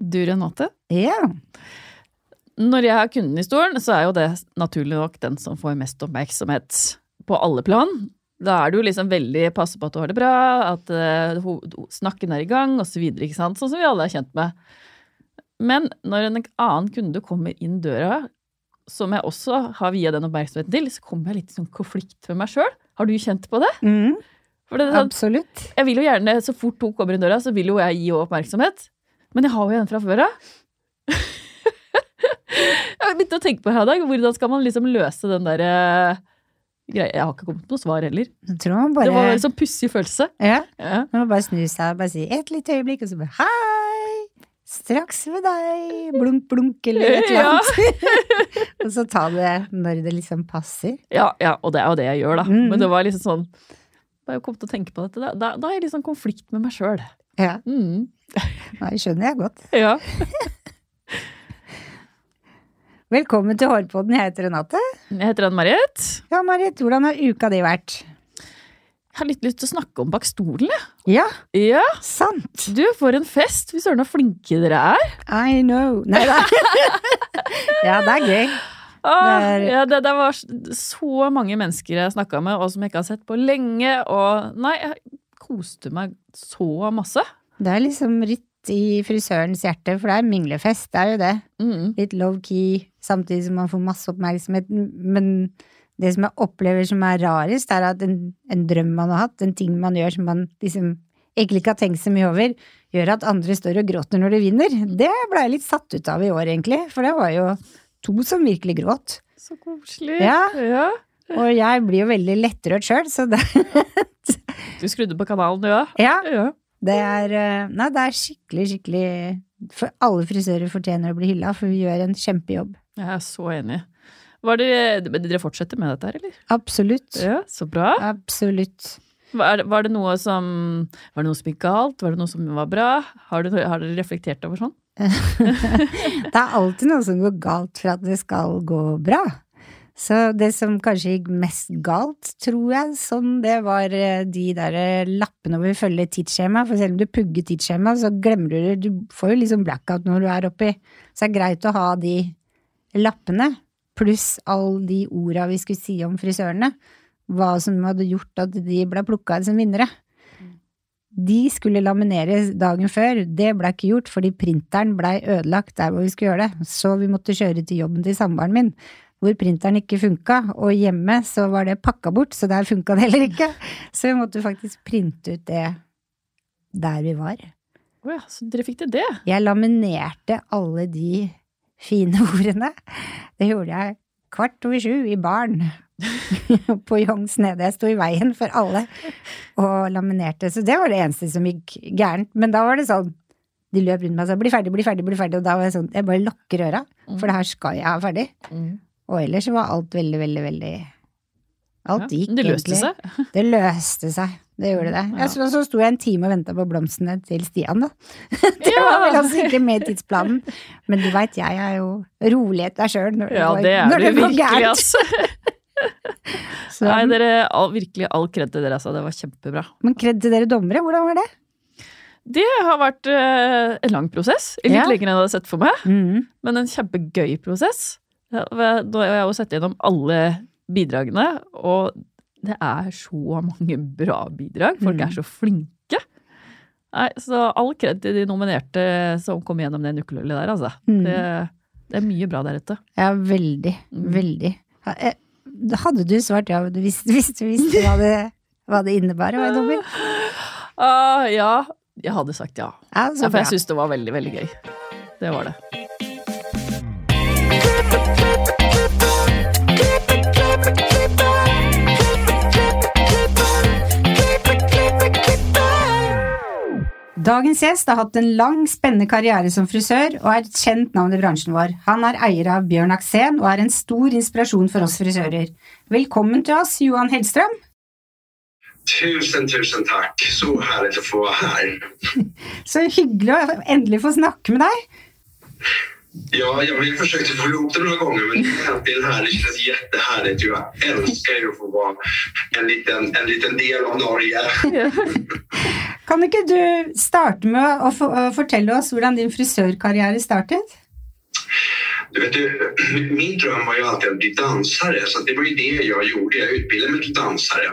Du, Renate. Ja. Når jeg har kunden i stolen, så er jo det naturlig nok den som får mest oppmerksomhet på alle plan. Da er du liksom veldig passe på at du har det bra, at uh, snakken er i gang, osv. Sånn som vi alle er kjent med. Men når en annen kunde kommer inn døra, som jeg også har via den oppmerksomheten til, så kommer jeg litt i sånn konflikt med meg sjøl. Har du kjent på det? Mm, det sånn, absolutt. jeg vil jo gjerne, Så fort hun kommer inn døra, så vil jo jeg gi henne oppmerksomhet. Men jeg har jo en fra før av. jeg har begynt å tenke på her i dag. Hvordan skal man liksom løse den derre greia? Jeg har ikke kommet på noe svar heller. Jeg tror man Det var bare en sånn pussig følelse. ja, Ja. man må bare snu seg og bare si et lite øyeblikk, og så bare hei! Straks ved deg! Blunk, blunk, eller et eller Ja. annet. og så ta det når det liksom passer. Ja, ja, og det er jo det jeg gjør, da. Mm. Men det var liksom sånn Da jeg kom til å tenke på dette, da, da, da er jeg sånn konflikt med meg sjøl. Ja, Mm. det skjønner jeg godt. Ja. Velkommen til Hårpodden, jeg heter Renate. Jeg heter Ann-Marit. Ja, Marit, hvordan har uka di vært? Jeg har litt lyst til å snakke om bak stolen, jeg. Ja, Ja. sant! Du, for en fest! Fy søren, så flinke dere er. I know. Nei da. ja, det er gøy. Ah, Det er- ja, det, det var så mange mennesker jeg snakka med, og som jeg ikke har sett på lenge. Og nei, jeg koste meg så masse. Det er liksom litt i frisørens hjerte, for det er minglefest, det er jo det. Mm. Litt low-key, samtidig som man får masse oppmerksomhet. Men det som jeg opplever som er rarest, er at en, en drøm man har hatt, en ting man gjør som man liksom egentlig ikke har tenkt så mye over, gjør at andre står og gråter når de vinner. Det ble jeg litt satt ut av i år, egentlig, for det var jo to som virkelig gråt. Så koselig. Ja. ja. Og jeg blir jo veldig lettrørt sjøl, så det, Du skrudde på kanalen, du òg? ja, Ja. det er eh, Nei, det er skikkelig, skikkelig For alle frisører fortjener å bli hylla, for vi gjør en kjempejobb. Jeg er så enig. Var det, dere fortsetter med dette her, eller? Absolutt. Ja, Så bra. Absolutt. Var var det noe som Var det noe som gikk galt? Var det noe som var bra? Har, du, har dere reflektert over sånn? Det er alltid noe som går galt for at det skal gå bra. Så det som kanskje gikk mest galt, tror jeg, sånn, det var eh, de der lapparna lappene hvor vi følger tidsskjema. For selv om du pugger tidsskjema, så glemmer du det. Du får jo liksom blackout når du er oppi. Så det er greit å ha de lappene, pluss alle de orda vi skulle si om frisørene. Hva som hadde gjort at de ble plukka ut som vinnere. De skulle lamineres dagen før, det blev ikke gjort fordi printeren blei ødelagt der hvor vi skulle gjøre det, så vi måtte kjøre til jobben til samboeren min, hvor printeren ikke funka, og hjemme så var det pakka bort, så der funka det heller ikke, så vi måtte faktisk printe ut det der vi var. Å ja, så dere fikk til det? Jeg laminerte alle de fine ordene, det gjorde jeg kvart over sju i baren på Youngs nede. Jeg sto i veien for alle og laminerte. Så det var det eneste som gikk gærent. Men da var det sånn De løp rundt meg og sa 'bli ferdig, bli ferdig', bli ferdig. Og da var jeg sånn Jeg bare lukker øra, for det her skal jeg ha ferdig. Mm. Og ellers var alt veldig, veldig, veldig Alt Ja, gikk det løste egentlig. seg. Det løste seg. Det gjorde det. Ja. Så, så sto jeg en time og venta på blomstene til Stian, da. Det var vel altså ikke med i tidsplanen. Men du veit, jeg er jo rolighet deg sjøl når, Ja, det er når det går gærent. Nei, dere, all, virkelig all kred til dere, altså. Det var kjempebra. Men kred til dere dommere, hvordan var det? Det har vært eh, en lang prosess. Litt Ja. lenger enn jeg hadde sett for meg. Mm. Men en kjempegøy prosess. Ja, Da har jeg jo sett gjennom alle bidragene, og det er så mange bra bidrag. Folk Mm. er så flinke. Nei, så all kred til de nominerte som kom gjennom det nøkkelhullet der, altså. Mm. Det, det er mye bra der ute. Ja, veldig. Mm. Veldig. Eh, Hadde du svart ja hvis du visste, visste hva, det, hva det innebar å være dommer? Ah, ja, jeg hadde sagt ja. Ja, for jeg syns det var veldig, veldig gøy. Det var det. Dagens gjest har hatt en lang, spennende karriere som frisør og er et kjent navn i bransjen vår. Han er eier av Bjørn Aksen og er en stor inspirasjon for oss frisører. Velkommen til oss, Johan Hellstrøm. Tusen, tusen tack. Så härligt att få vara här. Så hyggelig å endelig få snakke med deg. Ja, jag har försökt få ihop det några gånger men det är äntligen här. Det känns jättehärligt. Jag älskar ju att få vara en liten, en liten del av Norge. Kan ikke du starte med å fortelle oss hvordan din frisørkarriere startet? Du vet, min dröm var ju alltid att bli dansare så det var ju det jag gjorde. Jag utbildade mig till dansare.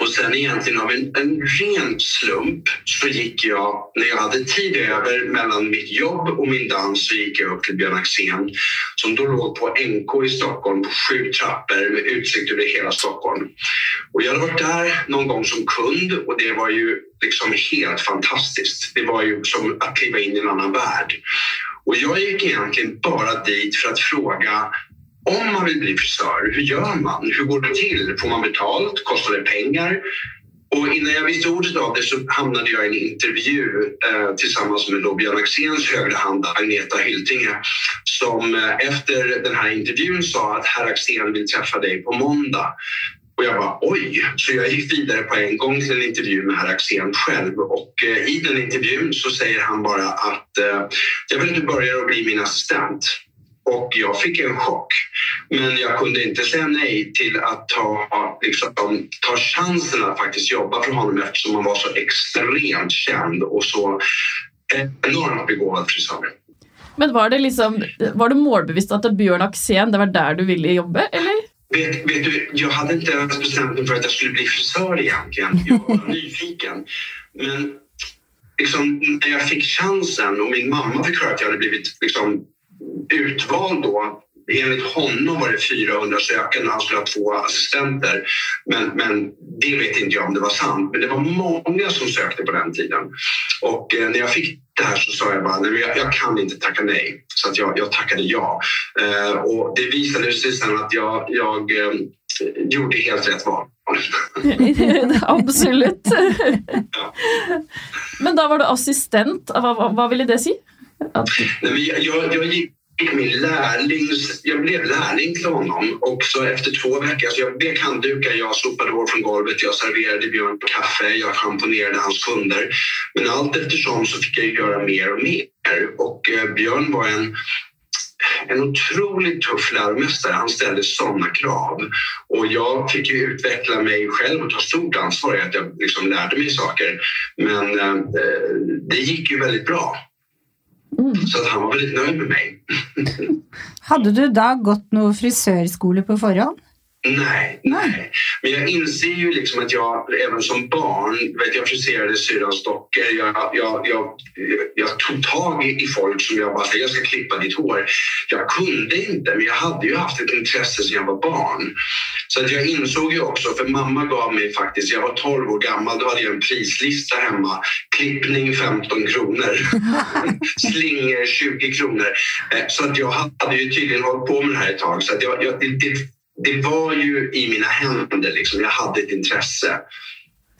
Och sen egentligen av en, en ren slump så gick jag, när jag hade tid över mellan mitt jobb och min dans så gick jag upp till Björn Axén som då låg på NK i Stockholm på sju trappor med utsikt över hela Stockholm. Och jag hade varit där någon gång som kund och det var ju liksom helt fantastiskt. Det var ju som att kliva in i en annan värld. Och jag gick egentligen bara dit för att fråga om man vill bli frisör, hur gör man? Hur går det till? Får man betalt? Kostar det pengar? Och innan jag visste ordet av det så hamnade jag i en intervju eh, tillsammans med då Björn Axéns högra hand Agneta Hyltinge som eh, efter den här intervjun sa att herr Axén vill träffa dig på måndag. Och jag bara oj, så jag gick vidare på en gång till en intervju med herr Axén själv och eh, i den intervjun så säger han bara att eh, jag vill att du börjar att bli min assistent. Och jag fick en chock. Men jag kunde inte säga nej till att ta, liksom, ta chansen att faktiskt jobba för honom eftersom han var så extremt känd och så enormt begåvad frisör. Men var det liksom, var det målbevisst att Björn Axén, det var där du ville jobba eller? Vet, vet du, jag hade inte ens bestämt mig för att jag skulle bli frisör egentligen. Jag var nyfiken. Men liksom, när jag fick chansen och min mamma fick höra att jag hade blivit liksom, utvald då Enligt honom var det 400 sökande, han skulle ha två assistenter. Men, men det vet inte jag om det var sant. Men det var många som sökte på den tiden. Och eh, när jag fick det här så sa jag bara, nej, jag, jag kan inte tacka nej. Så att jag, jag tackade ja. Eh, och det visade sig sen att jag, jag eh, gjorde helt rätt val. Absolut. ja. Men då var du assistent, vad, vad, vad ville det säga? Att... Jag, jag, jag gick min lärlings, jag blev lärling till honom också efter två veckor, alltså jag vek handdukar, jag sopade hår från golvet, jag serverade Björn på kaffe, jag schamponerade hans kunder. Men allt eftersom så fick jag göra mer och mer och eh, Björn var en en otroligt tuff läromästare. Han ställde sådana krav. Och jag fick ju utveckla mig själv och ta stort ansvar i att jag liksom lärde mig saker. Men eh, eh det gick ju väldigt bra. Mm. Så han var väldigt nöjd med mig. Hade du då gått någon frisörskola på förhand? Nej, nej. Men jag inser ju liksom att jag även som barn, vet jag friserade syrrans dockor. Jag, jag, jag, jag tog tag i folk som jag bara sa, jag ska klippa ditt hår. Jag kunde inte, men jag hade ju haft ett intresse sedan jag var barn. Så att jag insåg ju också, för mamma gav mig faktiskt, jag var 12 år gammal, då hade jag en prislista hemma. Klippning 15 kronor, slingor 20 kronor. Eh, så att jag hade ju tydligen hållit på med det här ett tag. Så att jag, jag det, det var ju i mina händer, liksom. jag hade ett intresse.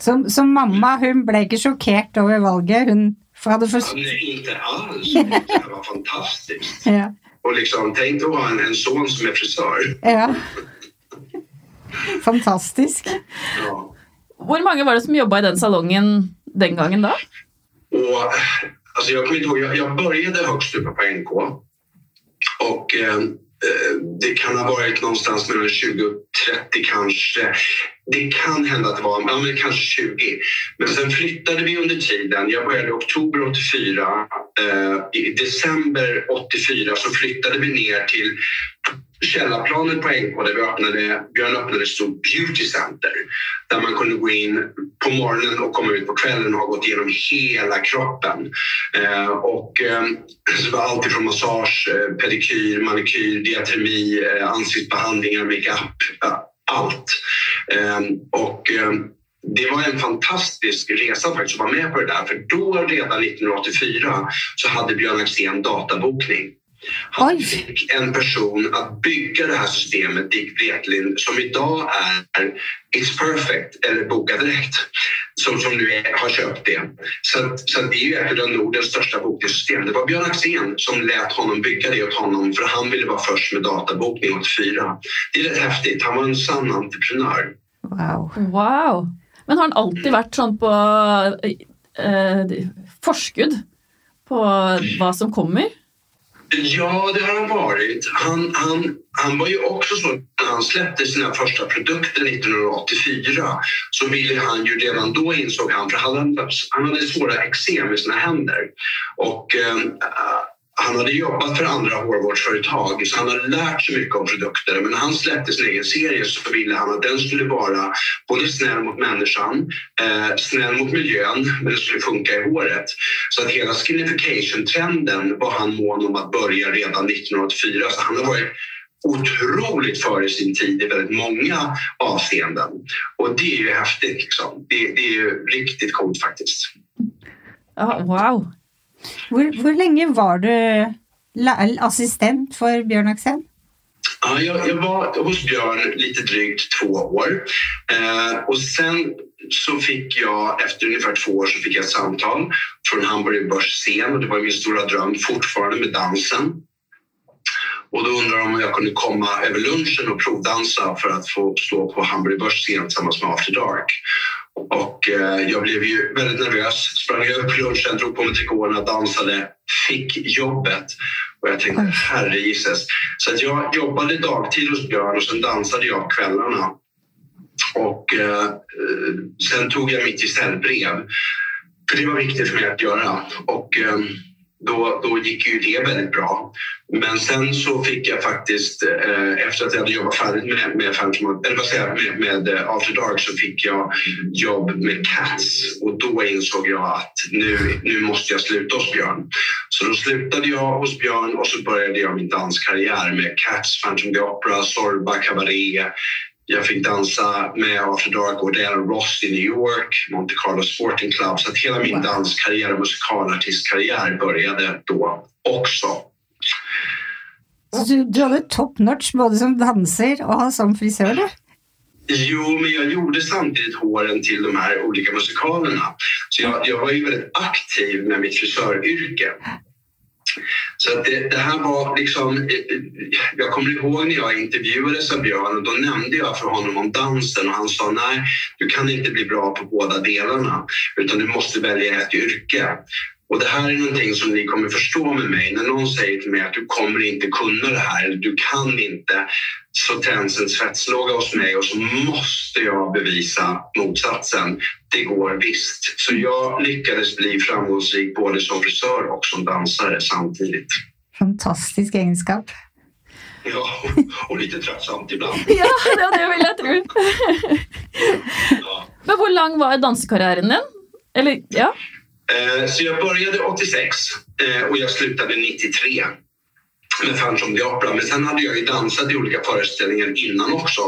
Som, som mamma, hon blev inte chockerad över valet? Hon hade för... Nej, inte alls. Det var fantastiskt. ja. Och liksom, tänk att ha en, en son som är frisör. Ja. Fantastisk. Ja. Hur många var det som jobbade i den salongen den gången då? Och, alltså jag kommer inte ihåg, jag, jag började högst uppe på NK. Och Eh, Eh, det kan ha varit någonstans mellan 20 och 30 kanske. Det kan hända att det var ja, men kanske 20. Men sen flyttade vi under tiden. Jag började i oktober 84. Eh, I december 84 så flyttade vi ner till källarplanet på NK där vi öppnade, Björn öppnade ett stort beauty center där man kunde gå in på morgonen och komma ut på kvällen och ha gått igenom hela kroppen. Eh, och, eh, så var allt ifrån massage, eh, pedikyr, manikyr, diatermi, eh, ansiktsbehandlingar, makeup, eh, allt. Eh, och eh, det var en fantastisk resa faktiskt att vara med på det där för då redan 1984 så hade Björn Axén databokning. Han Oj. fick en person att bygga det här systemet, Dick Wretlin, som idag är It's Perfect eller Boka Direkt, som, som nu är, har köpt det. Så, så det är ju ett av Nordens största bokningssystem. Det var Björn Axén som lät honom bygga det åt honom för han ville vara först med databokning 84. Det är rätt häftigt. Han var en sann entreprenör. Wow. wow. Men har han alltid varit sån på eh, forskud på vad som kommer? Ja, det har han varit. Han, han, han var ju också så när han släppte sina första produkter 1984 så ville han ju redan då insåg han, för han hade, han hade svåra eksem i sina händer och eh, han hade jobbat för andra hårvårdsföretag så han hade lärt sig mycket om produkter. Men när han släppte sin egen serie så ville han att den skulle vara både snäll mot människan, eh, snäll mot miljön, men det skulle funka i håret. Så att hela skinification-trenden var han mån om att börja redan 1984. Så han har varit otroligt före sin tid i väldigt många avseenden. Och det är ju häftigt. Liksom. Det, det är ju riktigt coolt faktiskt. Oh, wow. Hvor, hvor lenge var du assistent for Bjørn Axel? Ja, jag, jag, var hos Björn lite drygt två år. Eh, och sen så fick jag, efter ungefär två år, så fick jag ett samtal från Hamburger Börs scen och det var min stora dröm fortfarande med dansen. Och då undrade de om jag kunde komma över lunchen och provdansa för att få stå på Hamburger Börs scen tillsammans med After Dark. Och eh, jag blev ju väldigt nervös, sprang över på lunchen, drog på mig trikåerna, dansade, fick jobbet. Och jag tänkte, herre Jesus. Så att jag jobbade dagtid hos Björn och sen dansade jag på kvällarna. Och eh, sen tog jag mitt gesällbrev. För det var viktigt för mig att göra. Och, eh, då, då gick ju det väldigt bra. Men sen så fick jag faktiskt, eh, efter att jag hade jobbat färdigt med, med, eller vad säger, med, med eh, After Dark så fick jag jobb med Cats och då insåg jag att nu, nu måste jag sluta hos Björn. Så då slutade jag hos Björn och så började jag min danskarriär med Cats, Phantom the Opera, Sorba, Cabaret, jag fick dansa med After Dark och Diana Ross i New York, Monte Carlo Sporting Club. Så att hela min danskarriär och musikalartistkarriär började då också. Du, du hade top notch både som dansare och som frisör? Du? Jo, men jag gjorde samtidigt håren till de här olika musikalerna. Så jag, jag var ju väldigt aktiv med mitt frisöryrke. Så att det, det, här var liksom... Eh, eh, jag kommer ihåg när jag intervjuades av Björn och då nämnde jag för honom om dansen och han sa nej, du kan inte bli bra på båda delarna utan du måste välja ett yrke. Och det här är någonting som ni kommer förstå med mig. När någon säger till mig att du kommer inte kunna det här eller du kan inte så tänds en svetslåga hos mig och så måste jag bevisa motsatsen. Det går visst. Så jag lyckades bli framgångsrik både som frisör och som dansare samtidigt. Fantastisk egenskap. Ja, och lite tröttsamt ibland. ja, det vill jag tro. ja. Men hur lång var dansekarriären din? Eller, ja? Eh, så jag började 86 eh, och jag slutade 93 med Phantom the Opera. Men sen hade jag ju dansat i olika föreställningar innan också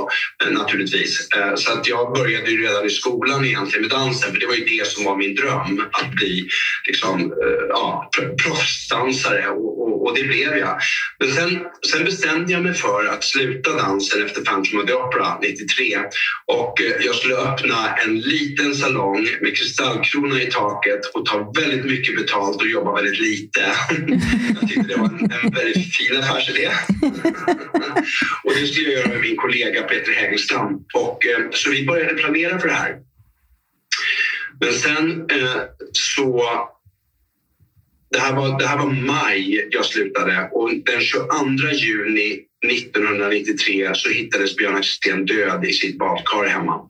eh, naturligtvis. Eh, så att jag började ju redan i skolan egentligen med dansen för det var ju det som var min dröm att bli liksom, eh, ja, proffsdansare och, och, och, det blev jag. Men sen, sen bestämde jag mig för att sluta dansen efter Phantom of the Opera 93 och jag skulle öppna en liten salong med kristallkrona i taket och ta väldigt mycket betalt och jobba väldigt lite. jag tyckte det var en, en väldigt fin affärsidé. och det skulle jag göra med min kollega Peter Hägelstam. Och, eh, så vi började planera för det här. Men sen eh, så det här, var, det här var maj jag slutade och den 22 juni 1993 så hittades Björn Axén död i sitt badkar hemma.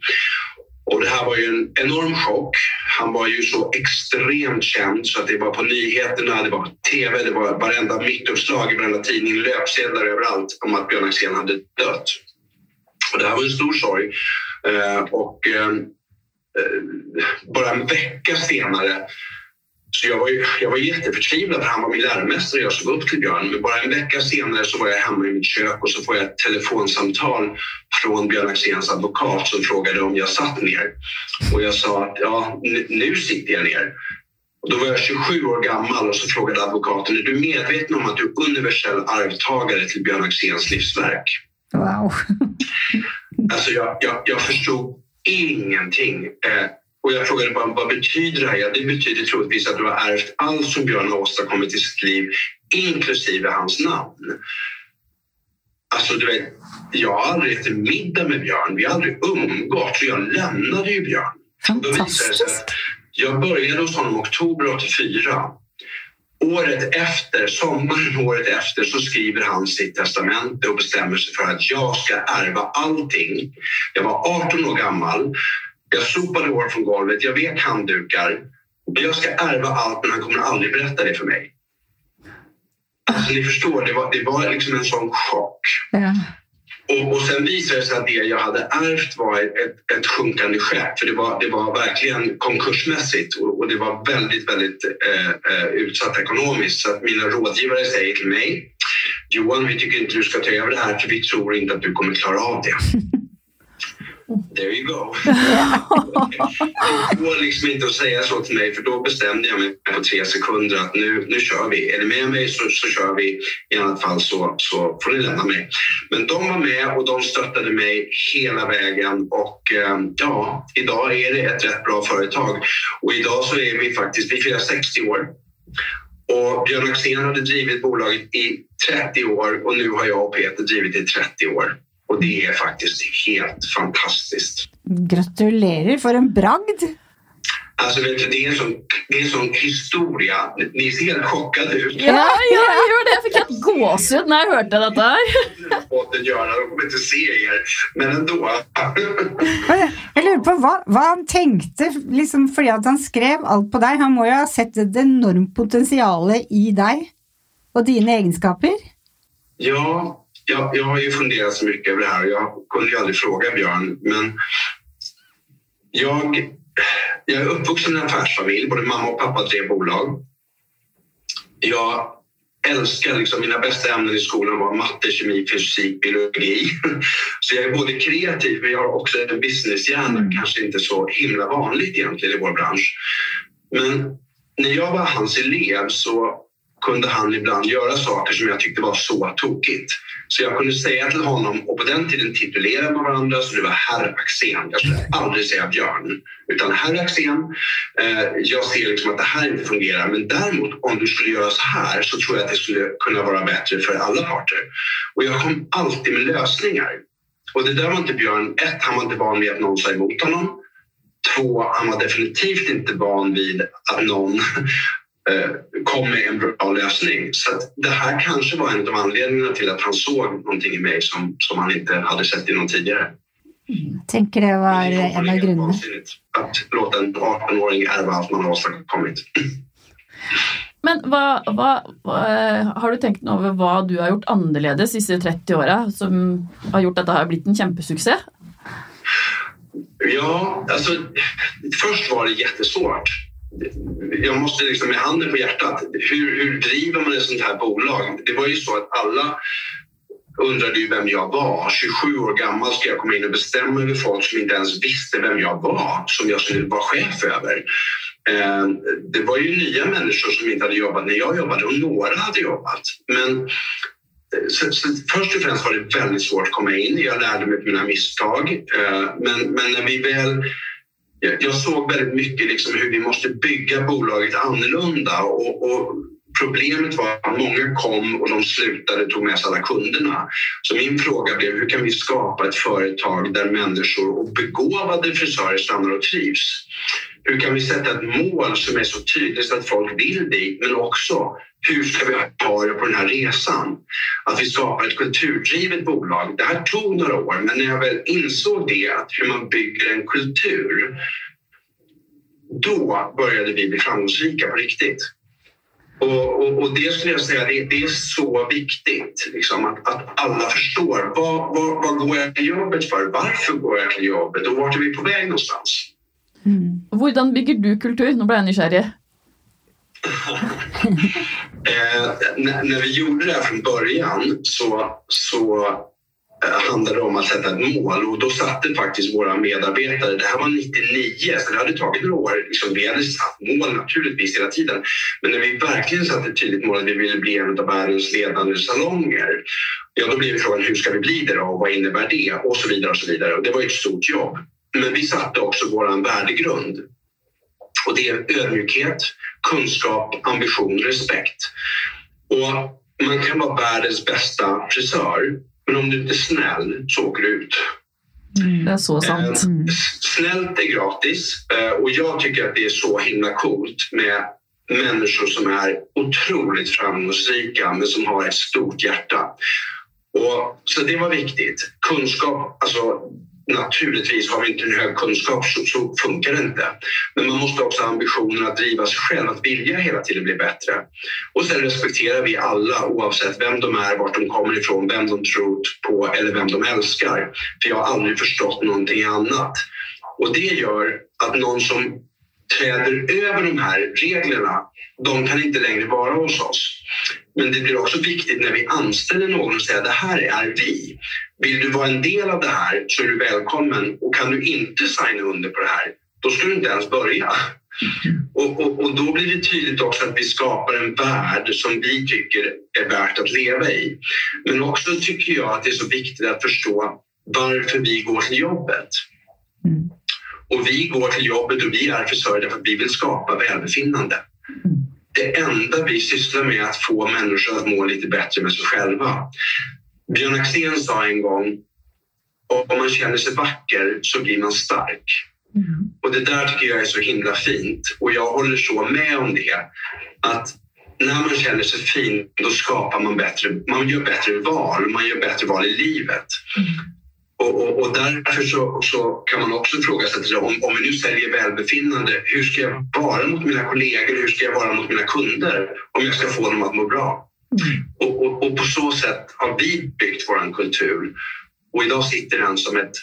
Och det här var ju en enorm chock. Han var ju så extremt känd så att det var på nyheterna, det var på tv, det var varenda mittuppslag i varenda tidning, löpsedlar överallt om att Björn Axén hade dött. Och det här var en stor sorg. Eh, och eh, eh bara en vecka senare så jag var, ju, jag var jätteförtvivlad för han var min läromästare och jag såg upp till Björn. Men bara en vecka senare så var jag hemma i mitt kök och så får jag ett telefonsamtal från Björn Axéns advokat som frågade om jag satt ner. Och jag sa att ja, nu sitter jag ner. Och då var jag 27 år gammal och så frågade advokaten är du medveten om att du är universell arvtagare till Björn Axéns livsverk? Wow. alltså jag, jag, jag förstod ingenting. Eh, och jag frågade bara, vad betyder det här? Ja, det betyder troligtvis att du har ärvt allt som Björn har åstadkommit i sitt liv, inklusive hans namn. Alltså, du vet, jag har aldrig ätit middag med Björn. Vi har aldrig umgåtts jag lämnade ju Björn. Fantastiskt. Jag började hos honom oktober 84 året efter, sommaren året efter, så skriver han sitt testamente och bestämmer sig för att jag ska ärva allting. Jag var 18 år gammal. Jag sopade hår från golvet. Jag vet handdukar. Jag ska ärva allt, men han kommer aldrig berätta det för mig. Alltså, ni förstår, det var, det var liksom en sån chock. Ja. Och, och sen visade det sig att det jag hade ärvt var ett, ett sjunkande skepp. För det var, det var verkligen konkursmässigt och, och det var väldigt, väldigt eh, eh, utsatt ekonomiskt. Så att mina rådgivare säger till mig Johan, vi tycker inte du ska ta över det här för vi tror inte att du kommer klara av det. There you go. det går liksom inte att säga så till mig för då bestämde jag mig på tre sekunder att nu, nu kör vi. Är ni med mig så, så kör vi. I annat fall så, så får ni lämna mig. Men de var med och de stöttade mig hela vägen och eh, ja, idag är det ett rätt bra företag. Och idag så är vi faktiskt, vi firar 60 år. Och Björn Axén hade drivit bolaget i 30 år och nu har jag och Peter drivit i 30 år. Och det är faktiskt helt fantastiskt. Gratulerer for en bragd! Alltså, vet du, det, är en sån, det är en sån historia. Ni ser helt chockade ut. Ja, ja, jag gjorde det. Jag fick helt gåshud när jag hørte dette her. Podden göra. De kommer inte se er, men ändå. Jeg lurer på hva, hva han tenkte, liksom fordi at han skrev alt på deg. Han må jo ha sett et enormt potensial i deg og dine egenskaper. Ja, jag, jag har ju funderat så mycket över det här. Jag kunde ju aldrig fråga Björn, men jag, jag är uppvuxen i en affärsfamilj. Både mamma och pappa drev bolag. Jag älskar, liksom, mina bästa ämnen i skolan var matte, kemi, fysik, biologi. Så jag är både kreativ men jag har också en businesshjärna. Mm. Kanske inte så himla vanligt egentligen i vår bransch. Men när jag var hans elev så kunde han ibland göra saker som jag tyckte var så tokigt. Så jag kunde säga till honom, och på den tiden titulerade man varandra så det var herr Axén. Jag skulle aldrig säga Björn, utan herr Axén. Eh, jag ser liksom att det här inte fungerar, men däremot om du skulle göra så här så tror jag att det skulle kunna vara bättre för alla parter. Och jag kom alltid med lösningar. Och det där var inte Björn, ett, han var inte van vid att någon sa emot honom. Två, han var definitivt inte van vid att någon kom med en bra lösning. Så att det här kanske var en av anledningarna till att han såg någonting i mig som, som han inte hade sett i någon tidigare. Tenker det var Det är en av vansinnigt Att låta en 18-åring ärva allt man har åstadkommit. Men hva, hva, hva, har du tenkt noe over hva du har gjort annerledes disse 30 åra, som har gjort at det har blitt en kjempesuksess? Ja, alltså först var det jättesvårt. Jag måste liksom med handen på hjärtat, hur, hur driver man ett sånt här bolag? Det var ju så att alla undrade ju vem jag var. 27 år gammal ska jag komma in och bestämma över folk som inte ens visste vem jag var, som jag skulle vara chef över. Eh, det var ju nya människor som inte hade jobbat när jag jobbade och några hade jobbat. Men eh, så, så först och främst var det väldigt svårt att komma in. Jag lärde mig mina misstag. Eh, men, men när vi väl jag, jag såg väldigt mycket liksom hur vi måste bygga bolaget annorlunda. Och, och problemet var att många kom och de slutade tog med sig alla kunderna. Så min fråga blev hur kan vi skapa ett företag där människor och begåvade frisörer stannar och trivs? Hur kan vi sätta ett mål som är så tydligt så att folk vill dit men också hur ska vi ha det på den här resan? Att vi skapar ett kulturdrivet bolag. Det här tog några år, men när jag väl insåg det, att hur man bygger en kultur, då började vi bli framgångsrika på riktigt. Och, och, och det skulle jag säga, det, det är så viktigt liksom, att, att alla förstår. Vad, vad, vad går jag till jobbet för? Varför går jag till jobbet? Och vart är vi på väg någonstans? Mm. Hvordan bygger du kultur? Nå ble jeg nysgjerrig. Eh, när, när vi gjorde det här från början så, så eh, handlade det om att sätta ett mål och då satte faktiskt våra medarbetare, det här var 99 så det hade tagit några år, liksom, vi hade satt mål naturligtvis hela tiden men när vi verkligen satte ett tydligt mål att vi ville bli en av världens ledande salonger ja då blev frågan hur ska vi bli det då och vad innebär det och så vidare och så vidare och det var ett stort jobb. Men vi satte också vår värdegrund och det är ödmjukhet, kunskap, ambition, respekt. Och man kan vara världens bästa frisör, men om du inte är snäll så åker du ut. Det er så sant. Eh, Snällt är gratis eh, och jag tycker att det är så himla coolt med människor som är otroligt framgångsrika men som har ett stort hjärta. Och, så det var viktigt. Kunskap, alltså naturligtvis har vi inte en hög kunskap så, så, funkar det inte. Men man måste också ha ambitionen att driva sig själv, att vilja hela tiden bli bättre. Och sen respekterar vi alla oavsett vem de är, vart de kommer ifrån, vem de tror på eller vem de älskar. För jag har aldrig förstått någonting annat. Och det gör att någon som träder över de här reglerna, de kan inte längre vara hos oss. Men det blir också viktigt när vi anställer någon och säger det här är vi. Vill du vara en del av det här så är du välkommen och kan du inte signa under på det här, då ska du inte ens börja. Och, och, och, då blir det tydligt också att vi skapar en värld som vi tycker är värt att leva i. Men också tycker jag att det är så viktigt att förstå varför vi går till jobbet. Mm. Och vi går till jobbet och vi är frisörer därför att vi vill skapa välbefinnande. Mm. Det enda vi sysslar med är att få människor att må lite bättre med sig själva. Björn Axén sa en gång om man känner sig vacker så blir man stark. Mm. Och det där tycker jag är så himla fint och jag håller så med om det. Att när man känner sig fin, då skapar man bättre, man gör bättre val, man gör bättre val i livet. Mm. Och, och, och, därför så, så, kan man också fråga sig om, om vi nu säljer välbefinnande, hur ska jag vara mot mina kollegor, hur ska jag vara mot mina kunder om jag ska få dem att må bra? Mm. Och, och, och, på så sätt har vi byggt vår kultur. Och idag sitter den som ett,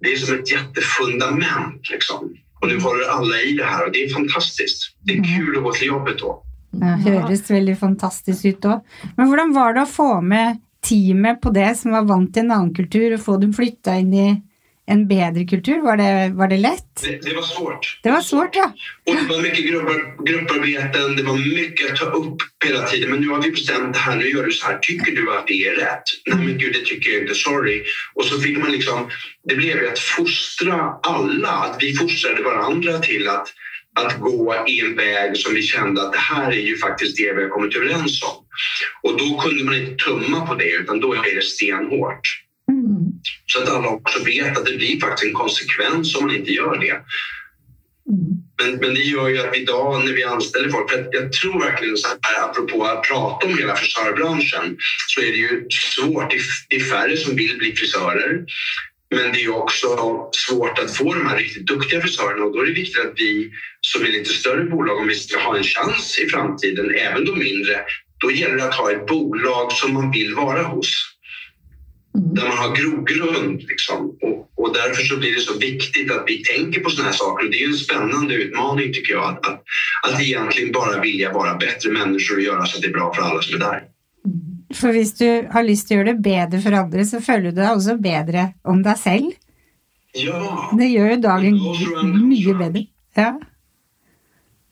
det är som ett jättefundament. Liksom. Och nu håller alla i det här och det är fantastiskt. Det är mm. kul att gå till jobbet då. Det høres väldigt fantastiskt ut då. Men hur var det att få med teamet på det som var vant till en annan kultur och få dem flytta in i en bättre kultur? Var det, var det lätt? Det, det, var svårt. Det var svårt, ja. Och det var mycket grupper, grupparbeten, det var mycket att ta upp hela tiden. Men nu har vi bestämt det här, nu gör du så här. Tycker du att det är rätt? Nej men gud, det tycker jag inte, sorry. Och så fick man liksom, det blev ju att fostra alla, att vi fostrade varandra till att att gå i en väg som vi kände att det här är ju faktiskt det vi har kommit överens om. Och då kunde man inte tumma på det utan då är det stenhårt. Mm. Så att alla också vet att det blir faktiskt en konsekvens om man inte gör det. Mm. Men, men det gör ju att idag när vi anställer folk, för jag tror verkligen så här, apropå att prata om hela frisörbranschen, så är det ju svårt. Det är färre som vill bli frisörer. Men det är också svårt att få de här riktigt duktiga frisörerna och då är det viktigt att vi som är lite större bolag, om vi ska ha en chans i framtiden, även de mindre, då gäller det att ha ett bolag som man vill vara hos. Mm. Där man har grogrund. Liksom. Och, och därför så blir det så viktigt att vi tänker på sådana här saker. Det är en spännande utmaning tycker jag, att, att, att egentligen bara vilja vara bättre människor och göra så att det är bra för alla som är där. For hvis du har lyst til å gjøre det bedre for andre, så føler du deg også bedre om deg selv. Ja. Det gjør jo dagen mye bedre. Ja.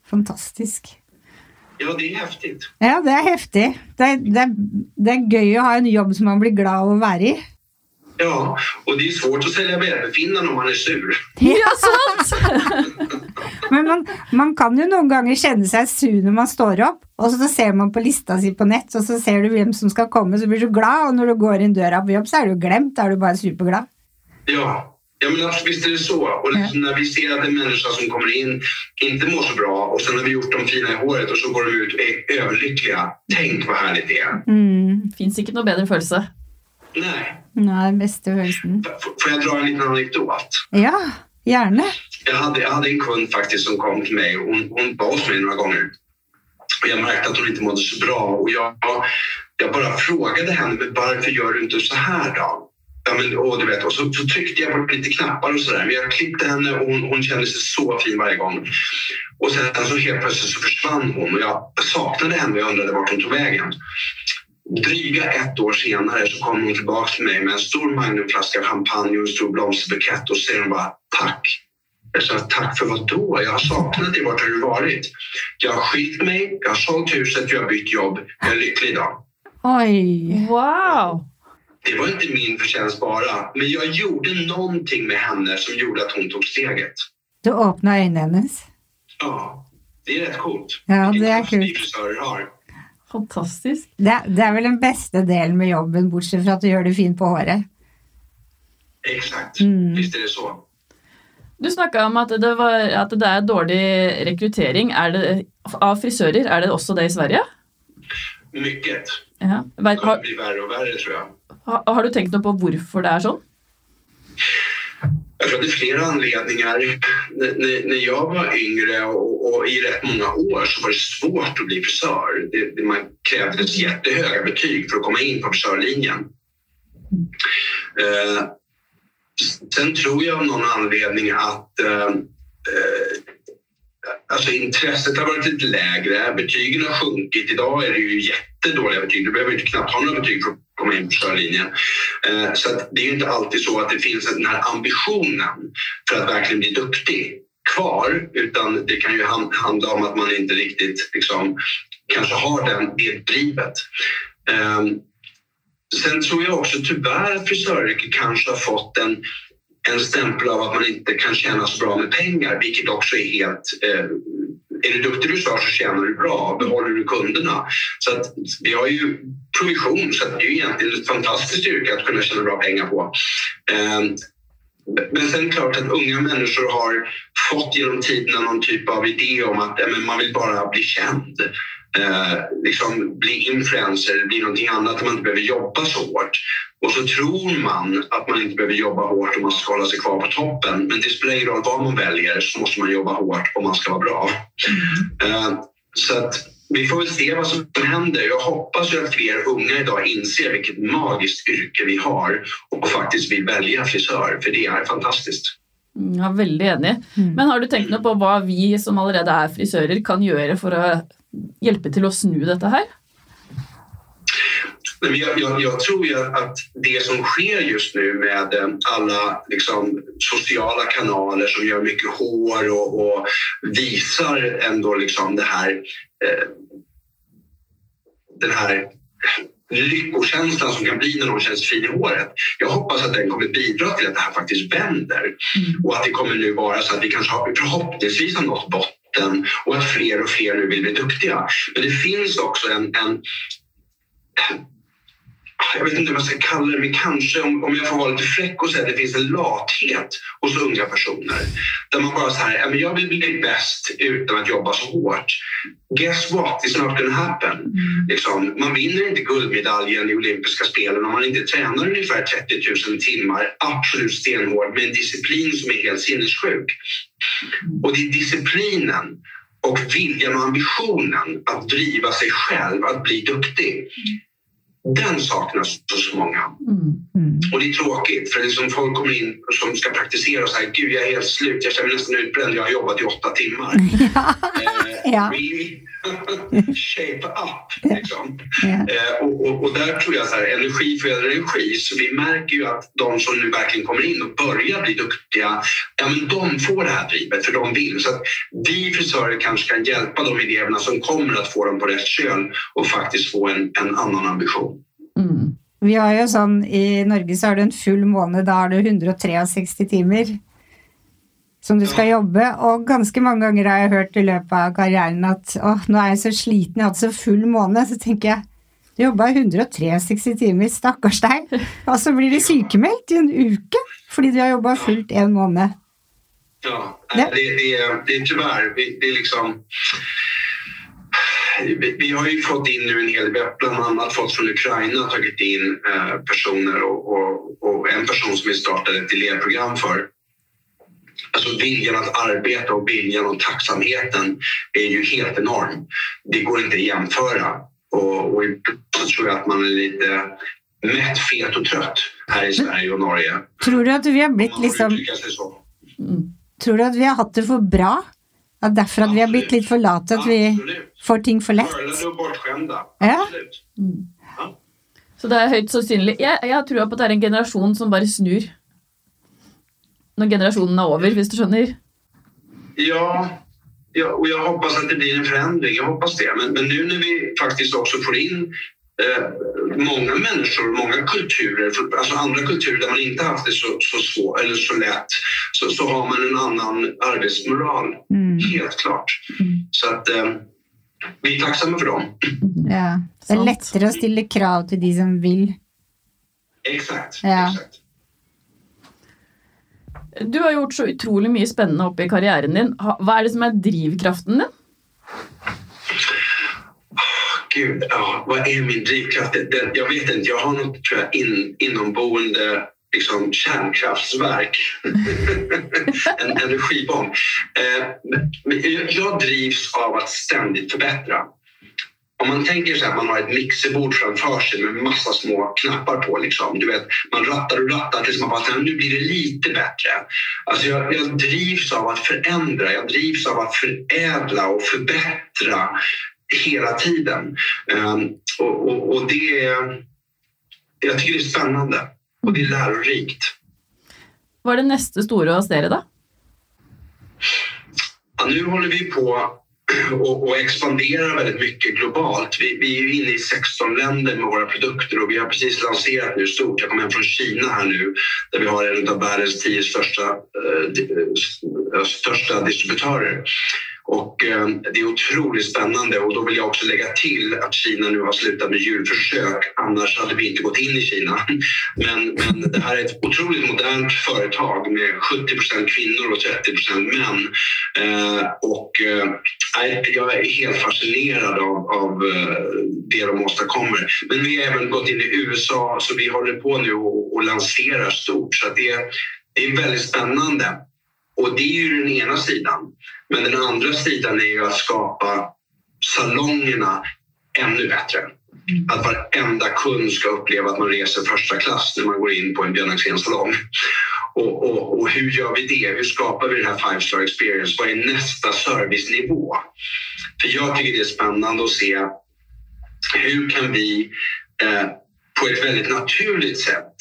Fantastisk. Ja, det är häftigt. Ja, det är häftigt. Det är, det, är, det är gøy att ha en jobb som man blir glad av att vara i. Ja, och det är svårt att sälja välbefinnande om man är sur. Ja, sant! Men man, man, kan ju någon gånger känna sig sur när man står upp och så ser man på listan sin på nät och så ser du vem som ska komma så blir du glad och när du går in dörren på jobb så är du glömt, då är du bara superglad. Ja, Ja, men visst är det så. Och liksom när vi ser att en människa som kommer in inte mår så bra och sen har vi gjort dem fina i håret och så går de ut och är överlyckliga. Tänk vad härligt det är. Mm. Finns inte någon bättre känsla. Nej. Nej, känslan. Får jag dra en liten anekdot? Ja, gärna. Jag hade, jag hade en kund faktiskt som kom till mig och hon, hon hos mig några gånger. Och jag märkte att hon inte mådde så bra och jag, jag bara frågade henne, men varför gör du inte så här då? Ja, men, och, du vet, och så, så tryckte jag på lite knappar och sådär. Men jag klippte henne och hon, hon kände sig så fin varje gång. Och sen så helt plötsligt så försvann hon och jag saknade henne och jag undrade vart hon tog vägen. Dryga ett år senare så kom hon tillbaka till mig med en stor magnumflaska champagne och en stor blomsterbukett och hon bara tack. Jag sa tack för vad då? Jag har saknat dig. Vart har du varit? Jag har skilt mig, jag har sålt huset, jag har bytt jobb. Jag är lycklig idag. Oj! Wow! Det var inte min förtjänst bara, men jag gjorde någonting med henne som gjorde att hon tog steget. Du öppnade ögonen hennes? Ja, det är rätt coolt. Ja, det är kul. har. Fantastiskt. Det, det, är väl den bästa delen med jobben, bortsett från att du gör det fint på håret. Exakt, mm. visst är det så. Du snakka om at det, var, at det er dårlig rekruttering er det, av frisører. Er det også det i Sverige? Mycket. Ja. Det Vet, kommer har, bli värre och värre tror jag. har har du tenkt noe på hvorfor det er sånn? Jag tror att det är flera anledningar. N- När, jag var yngre och, och i rätt många år så var det svårt att bli frisör. Det, det, man krävdes jättehöga betyg för att komma in på frisörlinjen. Eh, sen tror jag av någon anledning att eh, eh, alltså intresset har varit lite lägre. Betygen har sjunkit. Idag är det ju jättedåliga betyg. Du behöver inte knappt ha några betyg för att komma in på frisörlinjen. Eh, Så att det är ju inte alltid så att det finns den här ambitionen för att verkligen bli duktig kvar, utan det kan ju handla om att man inte riktigt liksom, kanske har den, det drivet. Eh, Sen tror jag också tyvärr att frisöryrket kanske har fått en, en stämpel av att man inte kan tjäna så bra med pengar, vilket också är helt... Eh, är du duktig frisör så tjänar du bra, behåller du kunderna. Så att vi har ju provision, så att det är ju egentligen ett fantastiskt yrke att kunna tjäna bra pengar på. Eh, men sen är det klart att unga människor har fått genom tiderna någon typ av idé om att men man vill bara bli känd. Eh, liksom bli influencer, bli någonting annat där man inte behöver jobba så hårt. Och så tror man att man inte behöver jobba hårt om man ska hålla sig kvar på toppen. Men det spelar ingen roll vad man väljer så måste man jobba hårt om man ska vara bra. Eh, så att vi får väl se vad som händer. Jag hoppas ju att fler unga idag inser vilket magiskt yrke vi har och faktiskt vill välja frisör, för det är fantastiskt. Mm, Jeg er veldig enig. Men har du tenkt noe på hva vi som allerede er frisører kan gjøre for å hjelpe til å snu dette her? Men jag, jag, jag tror ju att det som sker just nu med eh, alla liksom, sociala kanaler som gör mycket hår och, och visar ändå liksom det här, eh, den här lyckokänslan som kan bli när någon känns fin i håret. Jag hoppas att den kommer bidra till att det här faktiskt vänder och att det kommer nu vara så att vi kanske har, förhoppningsvis har nått botten och att fler och fler nu vill bli duktiga. Men det finns också en, en jag vet inte vad jag ska kalla det, men kanske om, om jag får vara lite fräck och säga att det finns en lathet hos unga personer. Där man bara så här, "Ja, men jag vill bli bäst utan att jobba så hårt. Guess what, it's not gonna happen. Liksom, man vinner inte guldmedaljen i olympiska spelen om man inte tränar ungefär 30 000 timmar absolut stenhårt med en disciplin som är helt sinnessjuk. Och det är disciplinen och viljan och ambitionen att driva sig själv, att bli duktig. Den saknas hos många. Mm. Och det är tråkigt för det är som folk kommer in som ska praktisera och säger gud jag är helt slut, jag känner mig nästan utbränd, jag har jobbat i åtta timmar. Eh, Ja. Shape up liksom. Eh, och, och, och där tror jag så här, energi föder energi. Så vi märker ju att de som nu verkligen kommer in och börjar bli duktiga, ja men de får det här drivet för de vill. Så att vi frisörer kanske kan hjälpa de eleverna som kommer att få dem på rätt köl och faktiskt få en, en annan ambition. Mm. Vi har jo sånn, I Norge så har du en full måned, da har du 163 timer som du skal jobbe. Og ganske mange ganger har jeg hørt i løpet av karrieren at åh, nå er jeg så sliten, jeg har hatt så full måned. Så tenker jeg du jobba 163 timer, stakkars deg. Og så blir du sykemeldt i en uke fordi du har jobba fullt en måned. Ja. Det, det, är- det är tyvärr, det, det är liksom... Vi, vi har ju fått in nu en hel har bland annat fått från Ukraina tagit in eh, personer och, och, och en person som vi startade ett elevprogram för. Alltså viljan att arbeta och viljan och tacksamheten är ju helt enorm. Det går inte att jämföra. Och, och ibland så tror jag att man är lite mätt, fet och trött här i Sverige och Norge. Tror du at vi har får liksom så. Tror du at vi har hatt det for bra? At derfor at vi har blitt litt for late, at vi Absolut. får ting lett? Curlade och bortskämda. Ja. Absolut. Så det er høyt sannsynlig Jeg, jeg har trua på at det er en generasjon som bare snur. Når generasjonen er over, hvis du skjønner. Ja, ja, och jag hoppas att det blir en förändring. Jag hoppas det. Men, men nu när vi faktiskt också får in eh, många människor, många kulturer, för- alltså andra kulturer där man inte haft det så, så svårt eller så lätt, så, så har man en annan arbetsmoral. Mm. Helt klart. Så att eh, vi är tacksamma för dem. Ja. Det Sant. lettere å stille krav til de som vil. Exakt. Ja. exakt. Du har gjort så utrolig mye spennende oppe i karrieren din. Ha- Hva er det som er drivkraften din? Gud, ja, vad är min drivkraft? Det- Jag vet inte, jag har något tror jag, in, inomboende liksom, kärnkraftsverk. en energibomb. Eh, men jag- jag drivs av att ständigt förbättra. Om man tänker sig att man har ett mixerbord framför sig med massa små knappar på. Liksom. Du vet, man rattar och rattar tills man bara "Nej, nu blir det lite bättre. Alltså jag, jag drivs av att förändra, jag drivs av att förädla och förbättra hela tiden. Ehm, och, och, och det är, jag tycker det är spännande och det är lärorikt. Hva er det neste store hos dere, da? Ja, nu håller vi på och, och expanderar väldigt mycket globalt. Vi, vi är inne i 16 länder med våra produkter och vi har precis lanserat nu stort. Jag kommer hem från Kina här nu där vi har en av världens tio största, eh, eh största distributörer. Och eh, det är otroligt spännande och då vill jag också lägga till att Kina nu har slutat med djurförsök. Annars hade vi inte gått in i Kina. Men, men det här är ett otroligt modernt företag med 70% kvinnor och 30% män. Eh, och eh, jag är helt fascinerad av, av det de åstadkommer. Men vi har även gått in i USA så vi håller på nu och, och lanserar stort. Så att det, det är väldigt spännande. Och det är ju den ena sidan. Men den andra sidan är ju att skapa salongerna ännu bättre. Att varenda kund ska uppleva att man reser första klass när man går in på en Björn Axén-salong. Och, och, och hur gör vi det? Hur skapar vi den här five star experience? Vad är nästa servicenivå? För jag tycker det är spännande att se hur kan vi eh, på ett väldigt naturligt sätt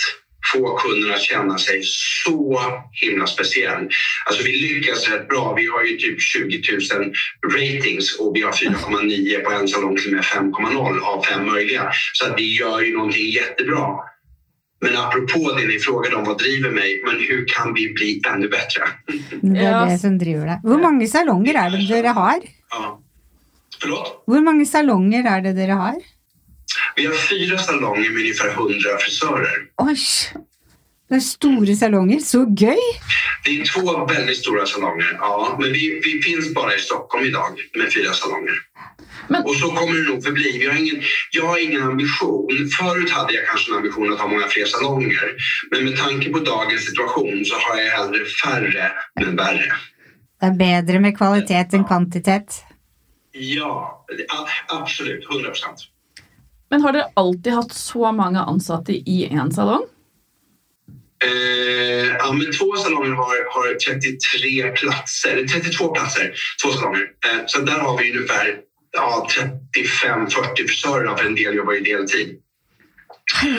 få kunden att känna sig så himla speciell. Alltså vi lyckas rätt bra. Vi har ju typ 20 000 ratings och vi har 4,9 på en salong till och med 5,0 av fem möjliga. Så att vi gör ju någonting jättebra. Men apropå det ni frågade om vad driver mig, men hur kan vi bli ännu bättre? Det Ja. det som driver deg. Hvor mange salonger er det dere har? Ja. Förlåt? Hvor mange salonger er det dere har? Vi har fyra salonger med ungefär 100 frisörer. Oi! Det er store salonger. Så gøy! Det är två väldigt stora salonger, ja. Men vi, vi finns bara i Stockholm idag med fyra salonger. Men- Och så kommer det nog förbli. Vi har ingen, jag har ingen ambition. Förut hade jag kanske en ambition att ha många fler salonger. Men med tanke på dagens situation så har jag hellre färre men värre. Det er bedre med kvalitet enn kvantitet. Ja, absolut. 100 procent. Men har dere alltid hatt så mange ansatte i én salong? Eh, ja, men två salonger har, har 33 platser, eller 32 platser, två salonger. Eh, så där har vi ungefär ja, 35-40 frisörer, för en del jobbar ju deltid.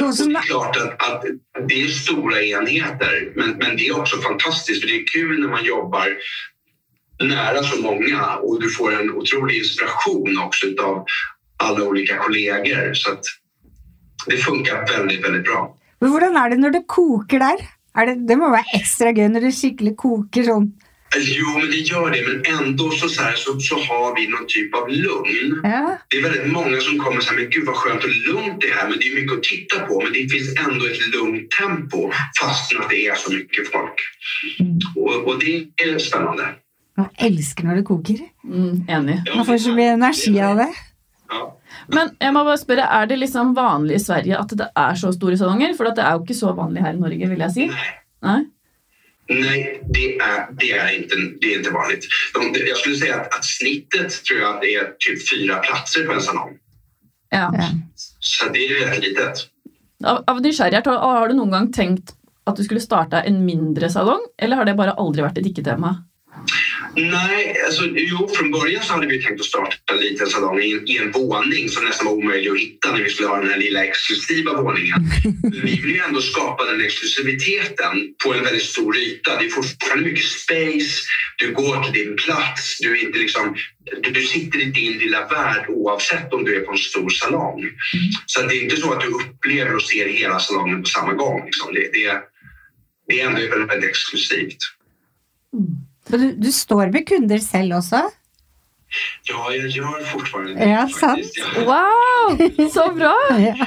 Och så det är klart att, att det är stora enheter, men, men det är också fantastiskt för det är kul när man jobbar nära så många och du får en otrolig inspiration också av alla olika kollegor. Så att det funkar väldigt, väldigt bra. Men hvordan er det når det koker der? Er det, det må være ekstra gøy når det skikkelig koker sånn. Jo, men det gör det, men ändå så, så, här, så, så har vi någon typ av lugn. Ja. Det är väldigt många som kommer och säger men gud vad skönt och lugnt det är här, men det är mycket att titta på. Men det finns ändå ett lugnt tempo fastän att det är så mycket folk. Mm. Och, och det är spännande. Jeg elsker når det koker. Mm, enig. Man får så mye energi av det. Men jeg må bare spørre, er det liksom vanlig i Sverige at det er så store salonger? For det er jo ikke så vanlig her i Norge, vil jeg si. Nej, Nei? nej det, är, det, är inte, det är inte vanligt. De, jag skulle säga att, att snittet tror jag det är typ fyra platser på en salong. Ja. Ja. Så det är rätt litet. Av, av nysgjerrighet, har, har du noen gang tenkt at du skulle starte en mindre salong, eller har det bare aldri vært et ikke-tema? Nej, alltså, jo, från början så hade vi tänkt att starta en liten salong i, i en våning som nästan var omöjlig att hitta när vi skulle ha den här lilla exklusiva våningen. Vi vill ju ändå skapa den exklusiviteten på en väldigt stor yta. Det är fortfarande mycket space, du går till din plats, du, är inte liksom, du, du sitter i din lilla värld oavsett om du är på en stor salong. Så att det är inte så att du upplever och ser hela salongen på samma gång. Liksom. Det, det, det är ändå väldigt, väldigt exklusivt. Og du, du står med kunder selv også? Ja, jag gör fortfarande det. Ja, faktiskt. sant. Wow, så bra!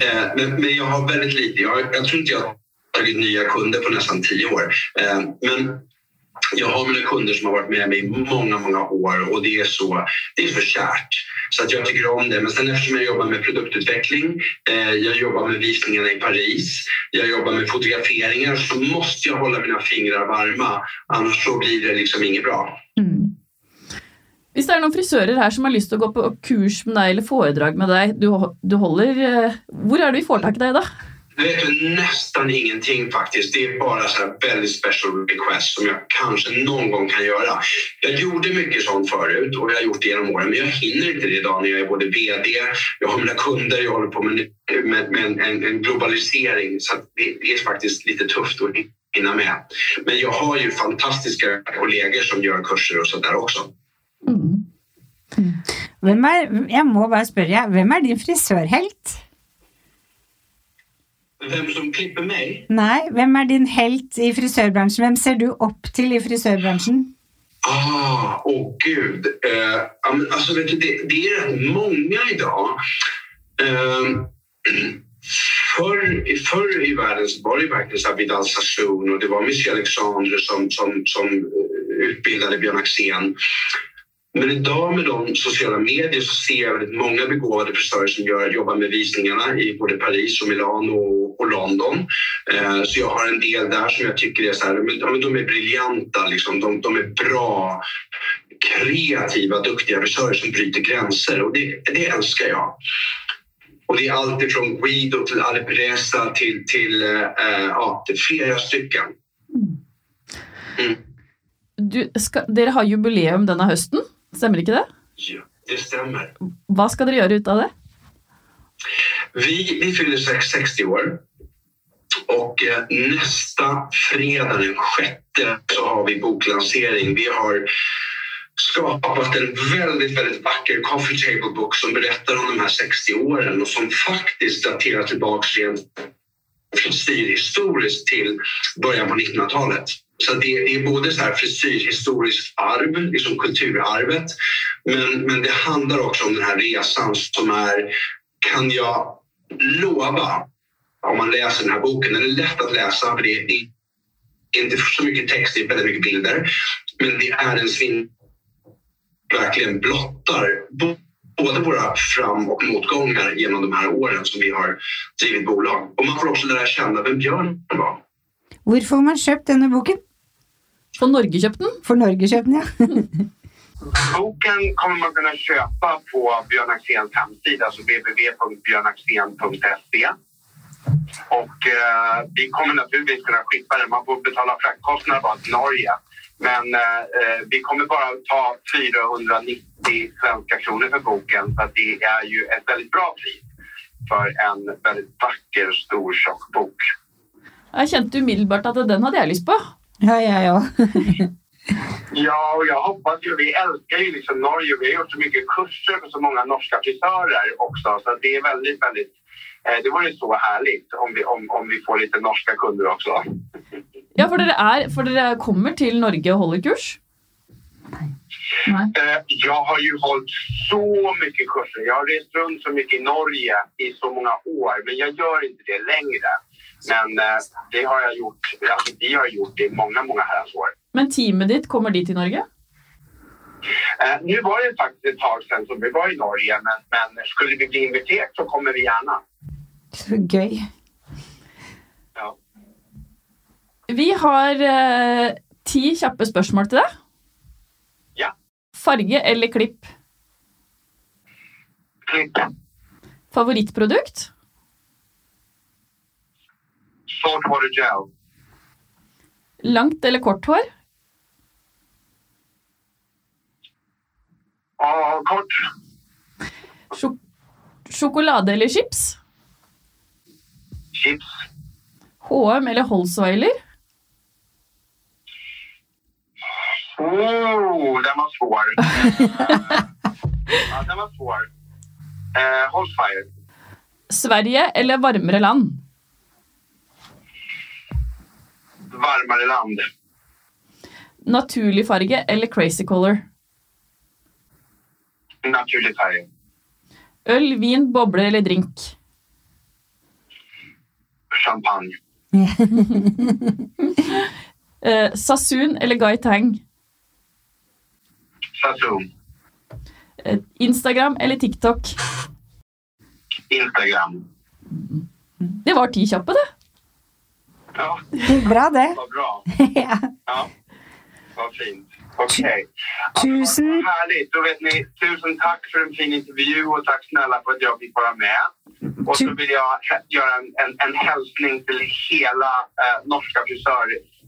Ja. eh, men, men jag har väldigt lite. Jag, jag tror inte jag tagit nya kunder på nästan tio år. Eh, men jag har mina kunder som har varit med mig i många, många år och det är så, det är så kärt. Så att jag tycker om det. Men sen eftersom jag jobbar med produktutveckling, eh, jag jobbar med visningarna i Paris, jag jobbar med fotograferingar så måste jag hålla mina fingrar varma. Annars så blir det liksom inget bra. Mm. Hvis det er noen frisører her som har lyst til å gå på kurs med deg eller foredrag med deg, du, du holder eh, Hvor er det vi får i deg, da? Vet du, nästan ingenting faktiskt. Det är bara så här väldigt special requests som jag kanske någon gång kan göra. Jag gjorde mycket sånt förut och jag har gjort det genom åren men jag hinner inte det idag när jag är både VD, jag har mina kunder, jag håller på med, med, med en, en, globalisering så det, det, är faktiskt lite tufft att hinna med. Men jag har ju fantastiska kollegor som gör kurser och sådär också. Mm. Mm. Vem är, jag må bara fråga, vem är din frisörhelt? Vem som klipper mig? Nej, vem är din helt i frisörbranschen? Vem ser du upp till i frisörbranschen? Ah, åh oh, gud. Uh, alltså, vet du, det, det är rätt många idag. Uh, förr, förr i världen så var det verkligen så Vidal Sassoon och det var Michel Alexandre som, som, som eh, utbildade Björn Axén. Men idag med de sociala medier så ser jag väldigt många begåvade frisörer som gör, jobbar med visningarna i både Paris och Milano och, och London. Eh, så jag har en del där som jag tycker är så här, men, de är briljanta, liksom. de, de är bra, kreativa, duktiga frisörer som bryter gränser och det, det älskar jag. Och det är allt ifrån Guido till Alpresa till, till, eh, ja, till flera stycken. Mm. Du, ska, dere har jubileum denne hösten. Stämmer inte det? Ja, det stämmer. Vad ska ni göra ut av det? Vi, vi fyller 60 år och eh, nästa fredag den sjätte så har vi boklansering. Vi har skapat en väldigt, väldigt vacker coffee table book som berättar om de här 60 åren och som faktiskt daterar tillbaka rent frisyrhistoriskt till början på 1900-talet. Så det, det, är både så här frisyrhistoriskt arv, liksom kulturarvet, men, men det handlar också om den här resan som är, kan jag lova, om man läser den här boken, den är lätt att läsa för det är inte så mycket text, det är väldigt mycket bilder, men det är en svin... verkligen blottar både våra fram och motgångar genom de här åren som vi har drivit bolag. Och man får också lära känna vem Björn var. Var får man köpt denna boken? Får Norge köpt den? Får Norge köpt den, ja. Boken kommer man kunna köpa på Björn Axéns hemsida, alltså www.björnaxén.se. Och eh, vi kommer naturligtvis kunna skicka den. Man får betala fraktkostnader bara till Norge. Men eh, eh vi kommer bara ta 490 svenska kronor för boken så att det är ju ett väldigt bra pris för en väldigt vacker, stor, tjock bok. Jag kände umiddelbart att den hade jag lust på. Ja, ja, ja. ja, och jag hoppas ju, vi älskar ju liksom Norge. Vi har gjort så mycket kurser för så många norska frisörer också. Så det är väldigt, väldigt, eh, det vore så härligt om vi, om, om vi får lite norska kunder också. Ja, för dere, är, för dere kommer till Norge och håller kurs? Nej. Eh, jag har ju hållit så mycket kurser. Jag har rest runt så mycket i Norge i så många år, men jag gör inte det längre. Men eh, det har jag gjort, alltså, vi har gjort det i många, många herrans år. Men teamet ditt, kommer de till Norge? Eh, nu var det faktiskt ett tag sedan som vi var i Norge, men, men skulle vi bli inviterade så kommer vi gärna. Så gøy. Ja. Vi har eh, ti kjappe spørsmål til deg. Ja. Farge eller klipp? Klipp. Favorittprodukt? Saltwater gel. Langt eller kort hår? Ja, kort. Sjok sjokolade eller chips? Chips. HM eller Holsweiler? Oh, den var svår. ja, den var svår. Eh, Holsfire. Sverige eller varmare land? varmare land. Naturlig farge eller crazy color? Naturlig färg. Öl, vin, bobler eller drink? Champagne. Eh, Sasun eller Guy Sasun. Eh, Instagram eller TikTok? Instagram. Det var ti kjappe, det. Ja, Bra, det. vad bra. Ja. Ja, vad fint. Okej. Tusen- Vad härligt. Då vet ni, tusen tack för en fin intervju och tack snälla för att jag fick vara med. Och så vill jag göra en, en, en hälsning till hela eh, norska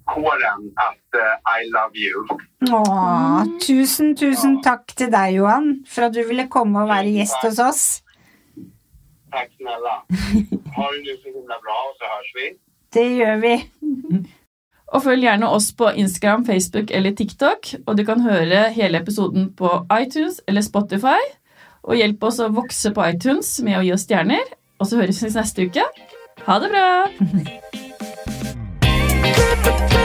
frisörkåren att eh, I love you. Åh, tusen, tusen takk til deg, Johan, for at du ville komme og være gjest hos oss. Tack snälla. Ha det nu så himla bra och så hörs vi. Det gjør vi. Og følg gjerne oss på Instagram, Facebook eller TikTok. Og du kan høre hele episoden på iTunes eller Spotify. Og hjelp oss å vokse på iTunes med å gi oss stjerner. Og så høres vi neste uke. Ha det bra!